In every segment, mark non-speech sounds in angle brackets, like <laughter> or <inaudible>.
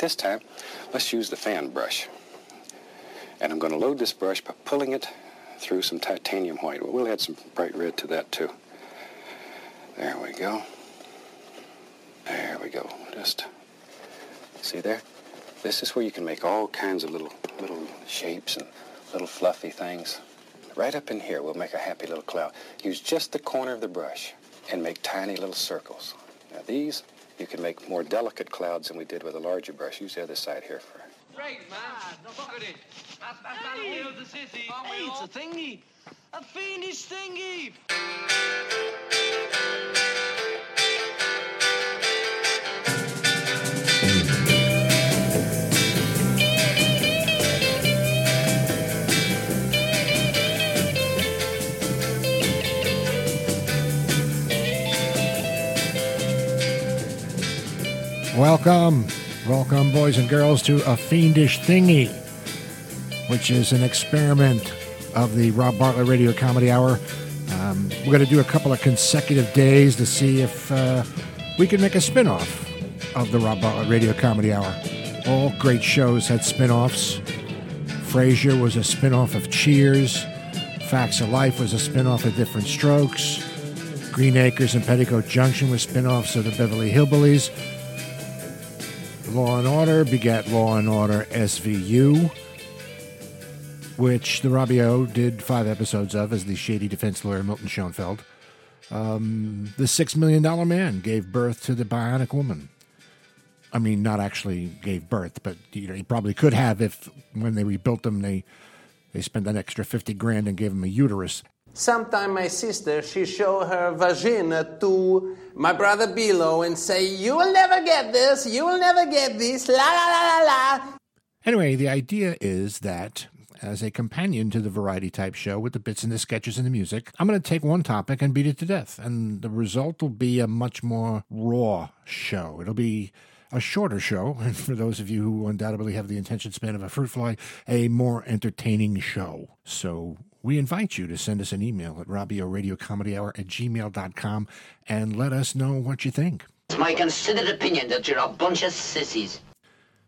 This time, let's use the fan brush. And I'm going to load this brush by pulling it through some titanium white. We'll add some bright red to that too. There we go. There we go. Just see there? This is where you can make all kinds of little little shapes and little fluffy things. Right up in here, we'll make a happy little cloud. Use just the corner of the brush and make tiny little circles. Now these, you can make more delicate clouds than we did with a larger brush. Use the other side here for Great, man. Ah, Look at it. That's, that's hey. the the city. Hey, it's a thingy. A fiendish thingy. Welcome, welcome, boys and girls, to A Fiendish Thingy, which is an experiment of the Rob Bartlett Radio Comedy Hour. Um, we're going to do a couple of consecutive days to see if uh, we can make a spin off of the Rob Bartlett Radio Comedy Hour. All great shows had spin offs. Frasier was a spin off of Cheers, Facts of Life was a spin off of Diff'rent Strokes. Green Acres and Petticoat Junction were spin offs of the Beverly Hillbillies. Law and Order begat Law and Order SVU, which the Robbio did five episodes of as the shady defense lawyer Milton Schoenfeld. Um, the Six Million Dollar Man gave birth to the Bionic Woman. I mean, not actually gave birth, but you know, he probably could have if when they rebuilt them, they they spent an extra fifty grand and gave him a uterus. Sometime my sister, she show her vagina to my brother Bilo and say, you will never get this, you will never get this, la la la la la. Anyway, the idea is that as a companion to the variety type show with the bits and the sketches and the music, I'm going to take one topic and beat it to death. And the result will be a much more raw show. It'll be a shorter show, <laughs> and for those of you who undoubtedly have the attention span of a fruit fly, a more entertaining show. So we invite you to send us an email at robbioradiocomedyhour at gmail.com and let us know what you think. It's my considered opinion that you're a bunch of sissies.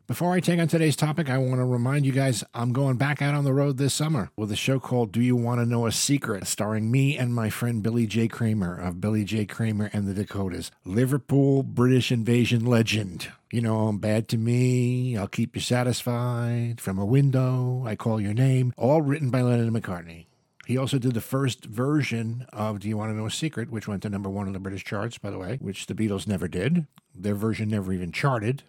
Before I take on today's topic, I want to remind you guys I'm going back out on the road this summer with a show called Do You Want to Know a Secret, starring me and my friend Billy J. Kramer of Billy J. Kramer and the Dakotas, Liverpool British invasion legend. You know, I'm bad to me, I'll keep you satisfied, from a window, I call your name, all written by Lennon McCartney. He also did the first version of Do You Want to Know a Secret, which went to number one on the British charts, by the way, which the Beatles never did. Their version never even charted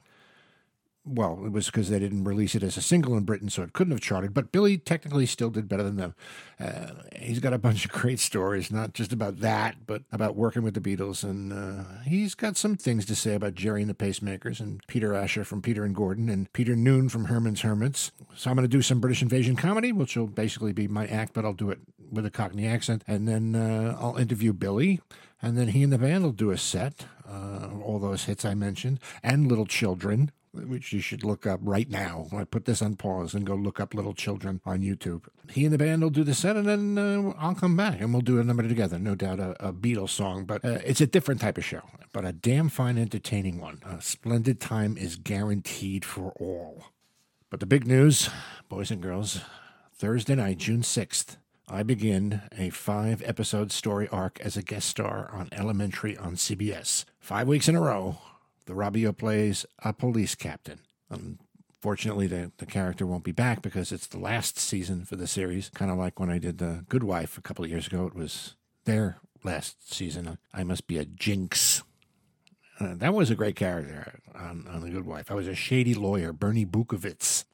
well, it was because they didn't release it as a single in Britain, so it couldn't have charted. But Billy technically still did better than them. Uh, he's got a bunch of great stories, not just about that, but about working with the Beatles. And uh, he's got some things to say about Gerry and the Pacemakers, and Peter Asher from Peter and Gordon, and Peter Noone from Herman's Hermits. So I'm going to do some British invasion comedy, which will basically be my act, but I'll do it with a Cockney accent. And then uh, I'll interview Billy. And then he and the band will do a set, uh, all those hits I mentioned, and Little Children, which you should look up right now. I put this on pause and go look up Little Children on YouTube. He and the band will do the set, and then uh, I'll come back and we'll do a number together. No doubt a, a Beatles song, but uh, it's a different type of show, but a damn fine, entertaining one. A splendid time is guaranteed for all. But the big news, boys and girls, Thursday night, June 6th, I begin a five episode story arc as a guest star on Elementary on CBS. Five weeks in a row, the Robbio plays a police captain. Unfortunately, the, the character won't be back because it's the last season for the series. Kind of like when I did The Good Wife a couple of years ago. It was their last season. I must be a jinx. Uh, that was a great character on, on The Good Wife. I was a shady lawyer, Bernie Bukovitz,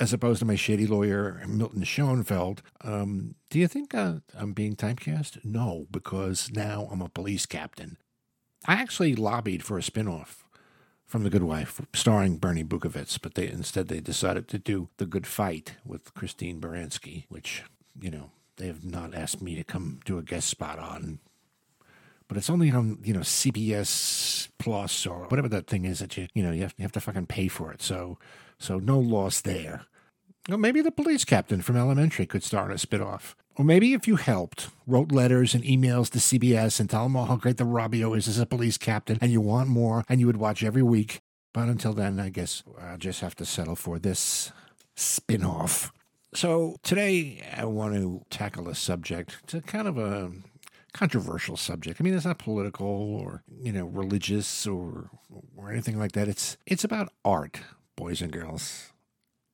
as opposed to my shady lawyer, Milton Schoenfeld. Um, do you think uh, I'm being typecast? No, because now I'm a police captain. I actually lobbied for a spinoff from The Good Wife, starring Bernie Bukovitz, but they instead they decided to do The Good Fight with Christine Baranski, which you know they have not asked me to come do a guest spot on. But it's only on you know CBS Plus or whatever that thing is that you you know you have, you have to fucking pay for it. So so no loss there. Well, maybe the police captain from Elementary could start a spinoff. Or maybe if you helped, wrote letters and emails to CBS and tell them all how great the Robbio is as a police captain and you want more and you would watch every week, But until then, I guess I'll just have to settle for this spin off. So today I want to tackle a subject. It's a kind of a controversial subject. I mean, it's not political or you know religious or or anything like that. It's it's about art, boys and girls,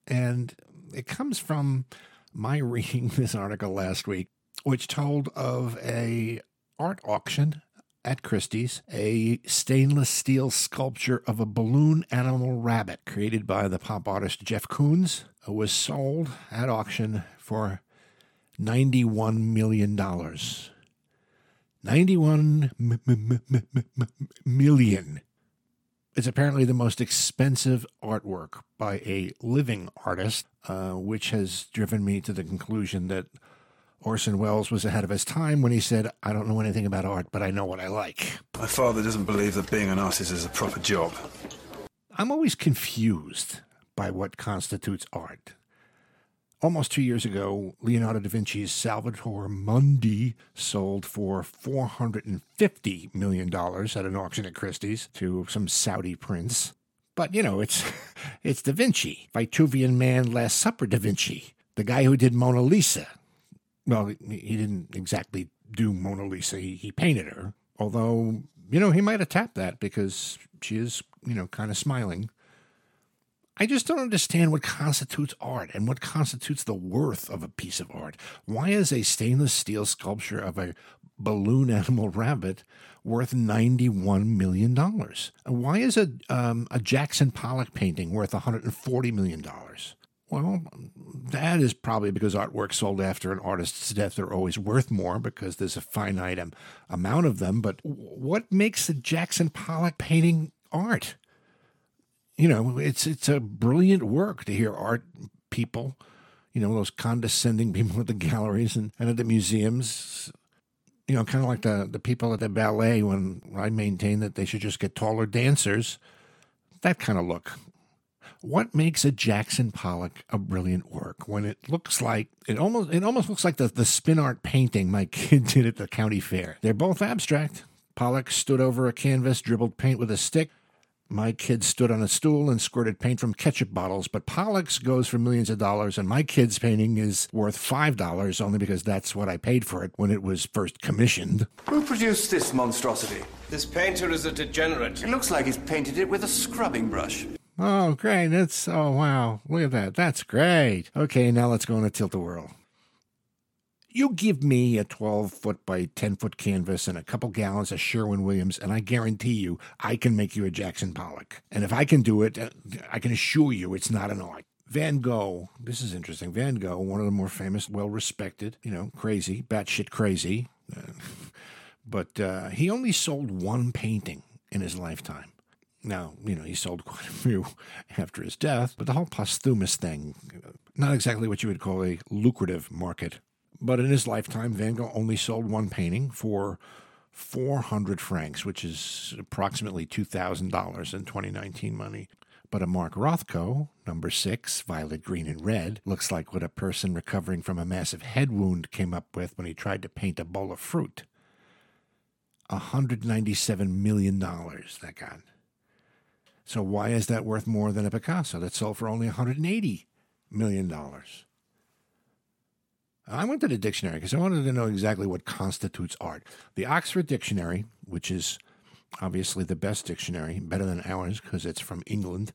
and it comes from my <laughs> reading this article last week, which told of a art auction at Christie's, a stainless steel sculpture of a balloon animal rabbit created by the pop artist Jeff Koons uh, was sold at auction for $91 million. 91 m- m- m- million. It's apparently the most expensive artwork by a living artist, uh, which has driven me to the conclusion that Orson Welles was ahead of his time when he said, I don't know anything about art, but I know what I like. My father doesn't believe that being an artist is a proper job. I'm always confused by what constitutes art. Almost two years ago, Leonardo da Vinci's Salvator Mundi sold for $450 million at an auction at Christie's to some Saudi prince. But, you know, it's, <laughs> it's Da Vinci, Vitruvian Man, Last Supper Da Vinci, the guy who did Mona Lisa. Well, he didn't exactly do Mona Lisa, he, he painted her. Although, you know, he might have tapped that because she is, you know, kind of smiling. I just don't understand what constitutes art and what constitutes the worth of a piece of art. Why is a stainless steel sculpture of a balloon <laughs> animal rabbit worth $91 million? Why is a, um, a Jackson Pollock painting worth $140 million? Well, that is probably because artworks sold after an artist's death are always worth more because there's a finite amount of them. But what makes a Jackson Pollock painting art? You know, it's it's a brilliant work to hear art people, you know, those condescending <laughs> people at the galleries and, and at the museums, you know, kind of like the, the people at the ballet when I maintain that they should just get taller dancers, that kind of look. What makes a Jackson Pollock a brilliant work when it looks like it almost it almost looks like the, the spin art painting my <laughs> kid did at the county fair. They're both abstract. Pollock stood over a canvas, dribbled paint with a stick, my kid stood on a stool and squirted paint from ketchup bottles, but Pollock's goes for millions of dollars, and my kid's painting is worth $5 only because that's what I paid for it when it was first commissioned. Who produced this monstrosity? This painter is a degenerate. It looks like he's painted it with a scrubbing brush. Oh, great. That's, oh, wow. Look at that. That's great. Okay, now let's go on a tilt a whirl. You give me a 12 foot by 10 foot canvas and a couple gallons of Sherwin Williams, and I guarantee you I can make you a Jackson Pollock. And if I can do it, I can assure you it's not an art. Van Gogh, this is interesting. Van Gogh, one of the more famous, well respected, you know, crazy, batshit crazy. <laughs> But uh, he only sold one painting in his lifetime. Now, you know, he sold quite a few <laughs> after his death, but the whole posthumous thing, not exactly what you would call a lucrative market but in his lifetime, Van Gogh only sold one painting for 400 francs, which is approximately $2,000 in 2019 money. But a Mark Rothko, number six, violet, green, and red, looks like what a person recovering from a massive head wound came up with when he tried to paint a bowl of fruit. $197 million that got. So why is that worth more than a Picasso that sold for only $180 million? I went to the dictionary because I wanted to know exactly what constitutes art. The Oxford Dictionary, which is obviously the best dictionary, better than ours because it's from England,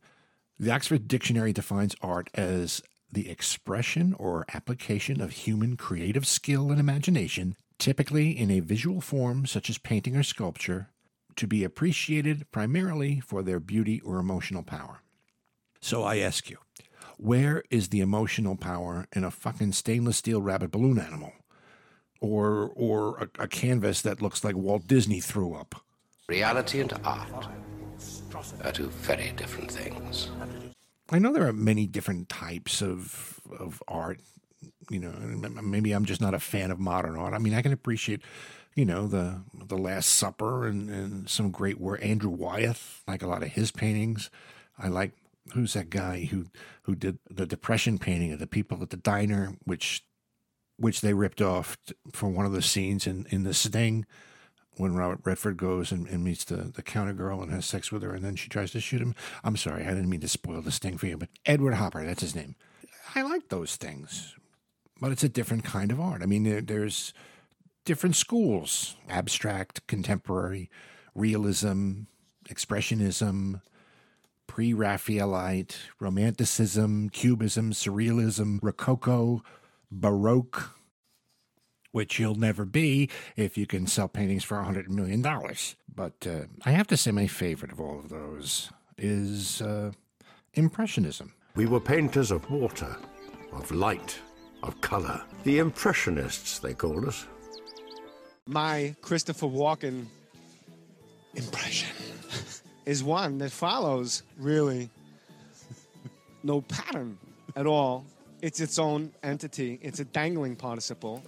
the Oxford Dictionary defines art as the expression or application of human creative skill and imagination, typically in a visual form such as painting or sculpture, to be appreciated primarily for their beauty or emotional power. So I ask you, where is the emotional power in a fucking stainless steel rabbit balloon animal? Or, or a, a canvas that looks like Walt Disney threw up? Reality and art are two very different things. I know there are many different types of of art. You know, maybe I'm just not a fan of modern art. I mean, I can appreciate, you know, the the Last Supper and, and some great work. Andrew Wyeth, like a lot of his paintings. I like who's that guy who who did the depression painting of the people at the diner, which which they ripped off for one of the scenes in in the Sting, when Robert Redford goes and, and meets the, the counter girl and has sex with her and then she tries to shoot him. I'm sorry, I didn't mean to spoil the sting for you, but Edward Hopper, that's his name. I like those things, but it's a different kind of art. I mean, there, there's different schools abstract, contemporary, realism, expressionism, pre Raphaelite, Romanticism, Cubism, Surrealism, Rococo, Baroque, which you'll never be if you can sell paintings for a $100 million. But uh, I have to say, my favorite of all of those is uh, Impressionism. We were painters of water, of light, of color. The Impressionists, they called us. My Christopher Walken impression <laughs> is one that follows really no pattern at all. It's its own entity. It's a dangling participle.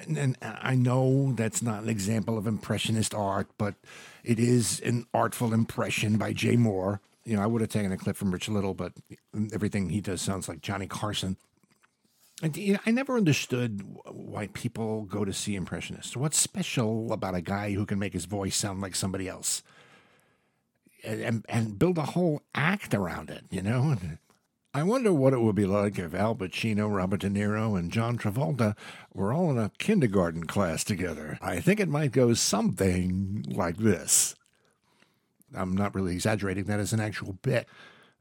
And, and I know that's not an example of impressionist art, but it is an artful impression by Jay Mohr. You know, I would have taken a clip from Rich Little, but everything he does sounds like Johnny Carson. And you know, I never understood why people go to see impressionists. What's special about a guy who can make his voice sound like somebody else? And, and, build a whole act around it, you know? I wonder what it would be like if Al Pacino, Robert De Niro, and John Travolta were all in a kindergarten class together. I think it might go something like this. I'm not really exaggerating, that is an actual bit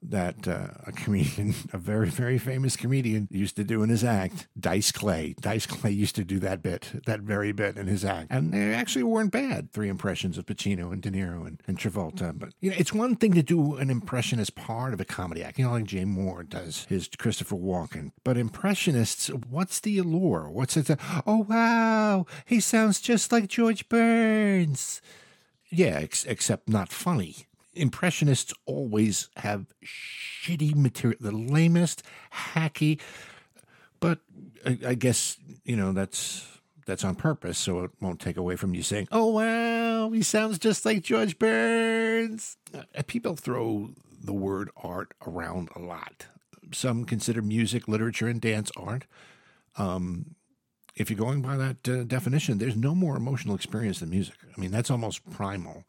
that uh, a comedian, <laughs> a very, very famous comedian, used to do in his act. Dice Clay. Dice Clay used to do that bit, that very bit in his act. And they actually weren't bad. Three impressions of Pacino and De Niro and, and Travolta. But, you know, it's one thing to do an impression as part of a comedy act, you know, like Jay Mohr does his Christopher Walken. But impressionists, what's the allure? What's it? Oh, wow, he sounds just like George Burns. Yeah, ex- except not funny impressionists always have shitty material, the lamest, hacky. But I, I, guess you know that's that's on purpose, so it won't take away from you saying, "Oh wow, he sounds just like George Burns." Uh, people throw the word art around a lot. Some consider music, literature, and dance art. Um, if you're going by that uh, definition, there's no more emotional experience than music. I mean, that's almost primal.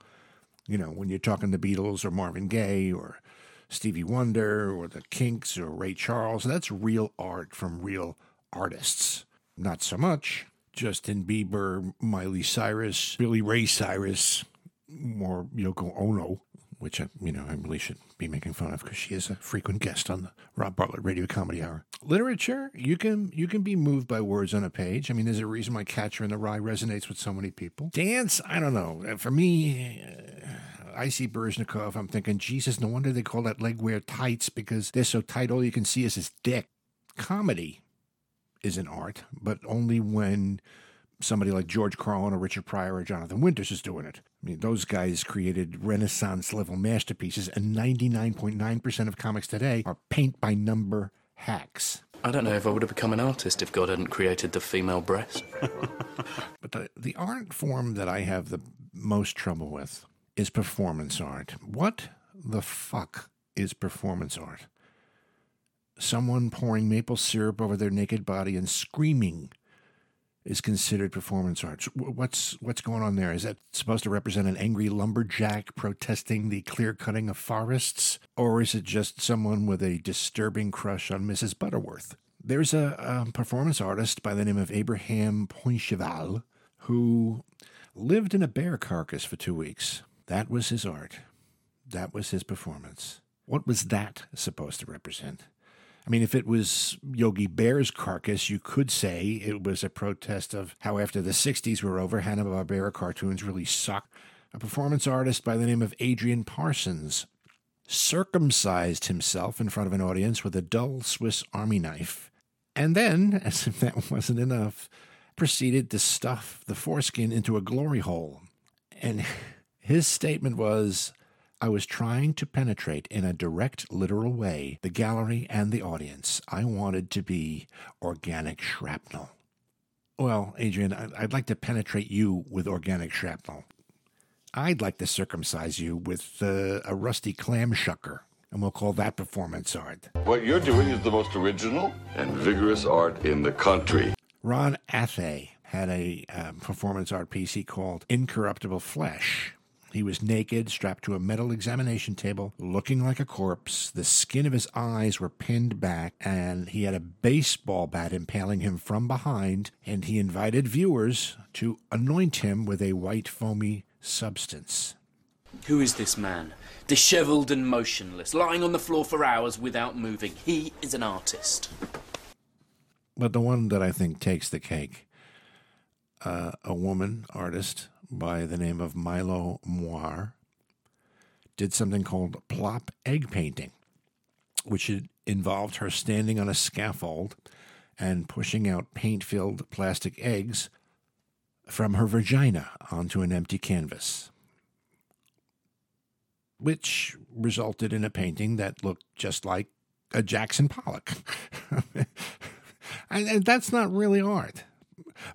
You know, when you're talking the Beatles or Marvin Gaye or Stevie Wonder or the Kinks or Ray Charles, that's real art from real artists. Not so much Justin Bieber, Miley Cyrus, Billy Ray Cyrus, or Yoko Ono, which I, you know I really should be making fun of because she is a frequent guest on the Rob Bartlett Radio Comedy Hour. Literature, you can you can be moved by words on a page. I mean, there's a reason why Catcher in the Rye resonates with so many people. Dance, I don't know. For me, uh, I see Baryshnikov. I'm thinking, Jesus, no wonder they call that leg wear tights because they're so tight. All you can see is his dick. Comedy is an art, but only when somebody like George Carlin or Richard Pryor or Jonathan Winters is doing it. I mean, those guys created Renaissance level masterpieces, and 99.9% of comics today are paint by number hacks. I don't know if I would have become an artist if God hadn't created the female breast. <laughs> but the, the art form that I have the most trouble with is performance art. What the fuck is performance art? Someone pouring maple syrup over their naked body and screaming is considered performance art. What's what's going on there? Is that supposed to represent an angry lumberjack protesting the clear cutting of forests, or is it just someone with a disturbing crush on Mrs. Butterworth? There's a, a performance artist by the name of Abraham Poincheval who lived in a bear carcass for two weeks. That was his art. That was his performance. What was that supposed to represent? I mean, if it was Yogi Bear's carcass, you could say it was a protest of how after the 60s were over, Hanna-Barbera cartoons really sucked. A performance artist by the name of Adrian Parsons circumcised himself in front of an audience with a dull Swiss army knife, and then, <laughs> as if that wasn't enough, proceeded to stuff the foreskin into a glory hole. And <laughs> his statement was, I was trying to penetrate in a direct, literal way the gallery and the audience. I wanted to be organic shrapnel. Well, Adrian, I'd like to penetrate you with organic shrapnel. I'd like to circumcise you with uh, a rusty clam shucker, and we'll call that performance art. What you're doing is the most original and vigorous art in the country. Ron Athey had a um, performance art piece he called Incorruptible Flesh. He was naked, strapped to a metal examination table, looking like a corpse. The skin of his eyes were pinned back, and he had a baseball bat impaling him from behind. And he invited viewers to anoint him with a white foamy substance. Who is this man? Dishevelled and motionless, lying on the floor for hours without moving. He is an artist. But the one that I think takes the cake, uh, a woman artist by the name of Milo Moir did something called plop egg painting, which involved her standing on a scaffold and pushing out paint filled plastic eggs from her vagina onto an empty canvas, which resulted in a painting that looked just like a Jackson Pollock. <laughs> and that's not really art.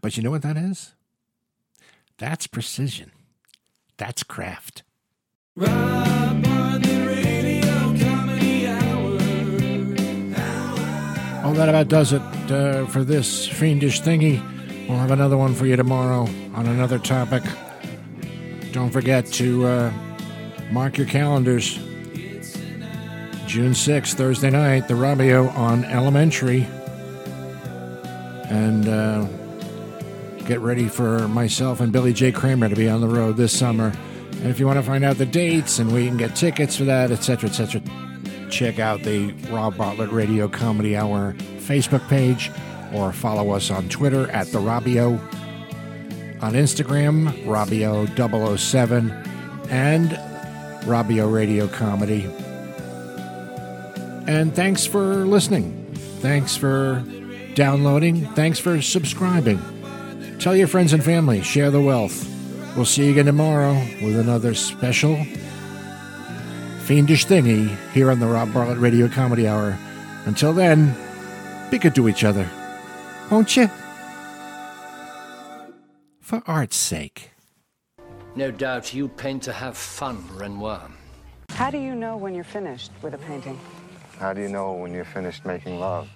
But you know what that is? That's precision. That's craft. Well, that about does it uh, for this fiendish thingy. We'll have another one for you tomorrow on another topic. Don't forget to uh, mark your calendars. June 6th, Thursday night, the Robbio on Elementary. And uh, get ready for myself and Billy J. Kramer to be on the road this summer. And if you want to find out the dates and where you can get tickets for that, etc., etc., check out the Rob Bartlett Radio Comedy Hour Facebook page or follow us on Twitter at The Robbio, on Instagram, Robbio007, and Robbio Radio Comedy. And thanks for listening. Thanks for downloading. Thanks for subscribing. Tell your friends and family. Share the wealth. We'll see you again tomorrow with another special fiendish thingy here on the Rob Bartlett Radio Comedy Hour. Until then, be good to each other, won't you? For art's sake. No doubt you paint to have fun, Renoir. How do you know when you're finished with a painting? How do you know when you're finished making love?